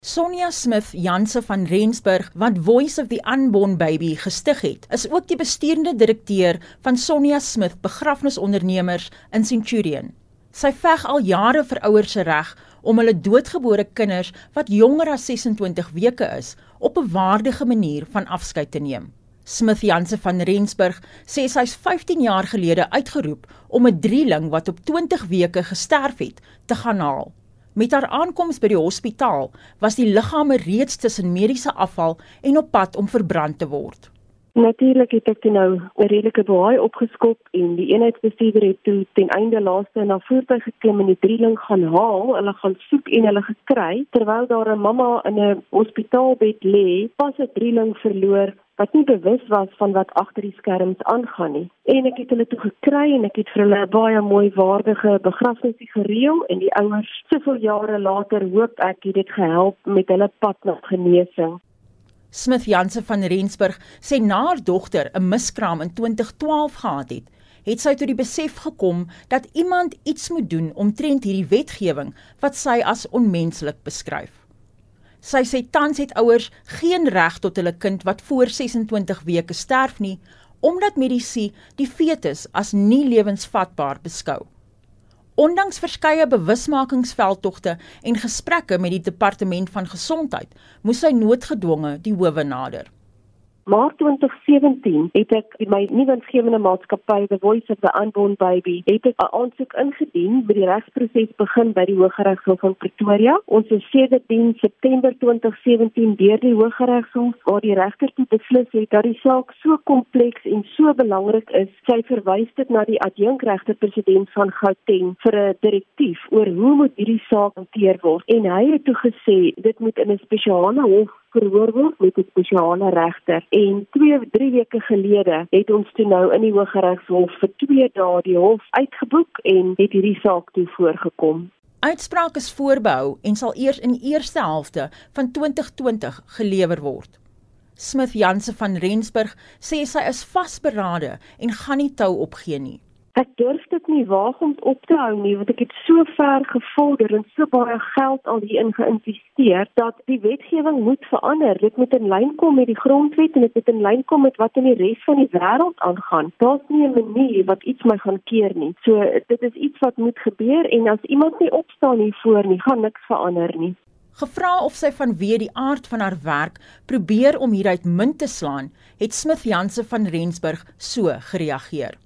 Sonja Smith Janse van Rensburg wat Voice of the Unborn Baby gestig het, is ook die bestuurende direkteur van Sonja Smith Begrafnisondernemers in Centurion. Sy veg al jare vir ouers se reg om hulle doodgebore kinders wat jonger as 26 weke is, op 'n waardige manier van afskeid te neem. Smith Janse van Rensburg sê sy's 15 jaar gelede uitgeroep om 'n drieling wat op 20 weke gesterf het te gaan haal. Met haar aankoms by die hospitaal was die liggame reeds tussen mediese afval en op pad om verbrand te word. Natuurlik het ek toe nou 'n redelike baai opgeskop en die eenheidsbestuurder het toe ten einde laaste na voertuig geklim en die drieling gaan haal. Hulle gaan soek en hulle gekry terwyl daar 'n mamma in 'n hospitaalbed lê, pas 'n drieling verloor wat nie bewus was van wat agter die skerms aangaan nie. En ek het hulle toe gekry en ek het vir hulle 'n baie mooi waardige begrafnis gereël en die ouers soveel jare later hoop ek het dit gehelp met hulle pad na genesing. Smith Jansen van Rensburg sê na haar dogter 'n miskraam in 2012 gehad het, het sy tot die besef gekom dat iemand iets moet doen omtrent hierdie wetgewing wat sy as onmenslik beskryf. Sy sê tans het ouers geen reg tot hulle kind wat voor 26 weke sterf nie, omdat medisy die fetus as nie lewensvatbaar beskou. Ondanks verskeie bewusmakingsveldtogte en gesprekke met die departement van gesondheid, moes sy noodgedwonge die howe nader. Maart 2017 het ek in my nuwe insgewende maatskappy The Voice of the Unborn Baby het 'n aansoek ingedien by die regsproses begin by die Hooggeregshof van Pretoria. Ons is sedertdien September 2017 deur die Hooggeregshof waar die regter toe beslis het dat die saak so kompleks en so belangrik is, sy verwys dit na die adjunkregter president van Gauteng vir 'n direktief oor hoe moet hierdie saak hanteer word. En hy het toe gesê dit moet in 'n spesiale hof verhoor word met 'n spesiale regter en 2 3 weke gelede het ons toe nou in die Hooggeregshof vir 2 dae die hof uitgeboek en het hierdie saak toe voorgekom. Uitspraak is voorbehou en sal eers in die eerste helfte van 2020 gelewer word. Smith Jansen van Rensburg sê sy is vasberade en gaan nie tou opgee nie. Ek durf dit nie waag om op te hou nie want ek het so ver gevorder en so baie geld al hierin geïnvesteer dat die wetgewing moet verander. Dit moet in lyn kom met die grondwet en dit moet in lyn kom met wat in die res van die wêreld aangaan. Daar's nie 'n manier wat iets my gaan keer nie. So dit is iets wat moet gebeur en as iemand nie opstaan hiervoor nie, gaan niks verander nie. Gevra of sy vanweë die aard van haar werk probeer om hieruit munt te slaan, het Smith Jansen van Rensburg so gereageer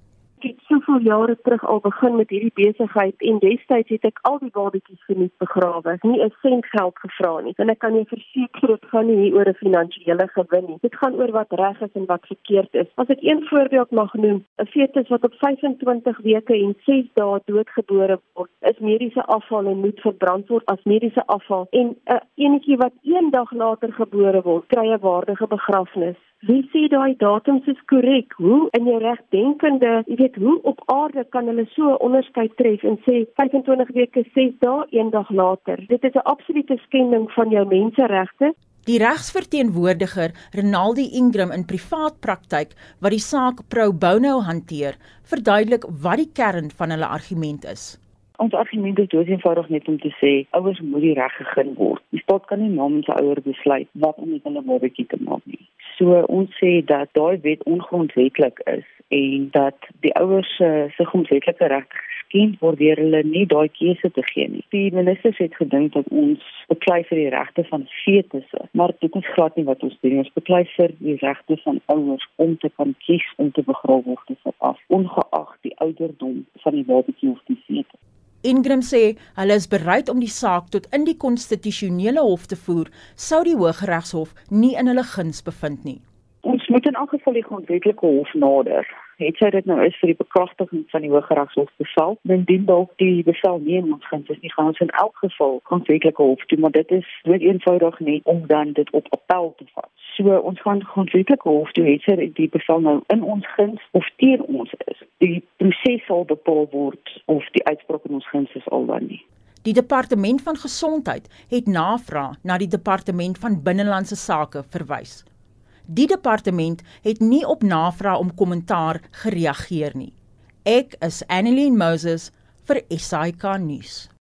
soveel jare terug al begin met hierdie besigheid en destyds het ek al die babatjies verniet begrawe. Nie 'n sent geld gevra nie. En ek kan jou verseker dit gaan nie hier oor 'n finansiële gewin nie. Dit gaan oor wat reg is en wat verkeerd is. As ek een voorbeeld mag noem, 'n fetus wat op 25 weke en 6 dae doodgebore word, is mediese afval en moet verbrand word as mediese afval. En 'n uh, enetjie wat een dag later gebore word, kry 'n waardige begrafnis. Wie sê daai datums is korrek? Hoe in jou regdenkende, jy weet, hoe op aarde kan hulle so onderskeid tref en sê 25 weke 6 dae, een dag later? Dit is 'n absolute skending van jou menseregte. Die regsverteenwoordiger, Renaldi Ingram in privaat praktyk wat die saak pro bono hanteer, verduidelik wat die kern van hulle argument is. Ons argument is dood eenvoudig net om te sê ouers moet die reg gegee word. Die staat kan nie namens 'n ouer besluit wat om met hulle babatjie te maak nie. So ons sê dat daai wet ongrondwettig is en dat die ouers se se grondwetlike regte geskend word deur hulle nie daai keuse te gee nie. Die ministers het gedink dat ons beklei vir die regte van fetusse, maar dit is glad nie wat ons doen. Ons beklei vir die regte van ouers om te kan kies om te begrawe word of af, ongeag die ouderdom van die babatjie of die fetus. Ingram sê hulle is bereid om die saak tot in die konstitusionele hof te voer sou die Hooggeregshof nie in hulle guns bevind nie. Ons moet in elk geval die grondwetlike hof nader het sy dit nou is vir die bekragtiging van die Hooggeregshof bevel, dan dien dalk die bevel nie in ons guns is nie gaan ons in elk geval grondwetlike hof toe, maar dit is net eenvoudig nie om dan dit op appel te vat. So ons gaan grondwetlike hof toe het sy die bevel nou in ons guns of teen ons is. Die proses sal bepaal word of die uitspraak in ons guns is al dan nie. Die departement van gesondheid het navraag na die departement van binnelandse sake verwys. Die departement het nie op navraag om kommentaar gereageer nie. Ek is Annelien Moses vir SAK nuus.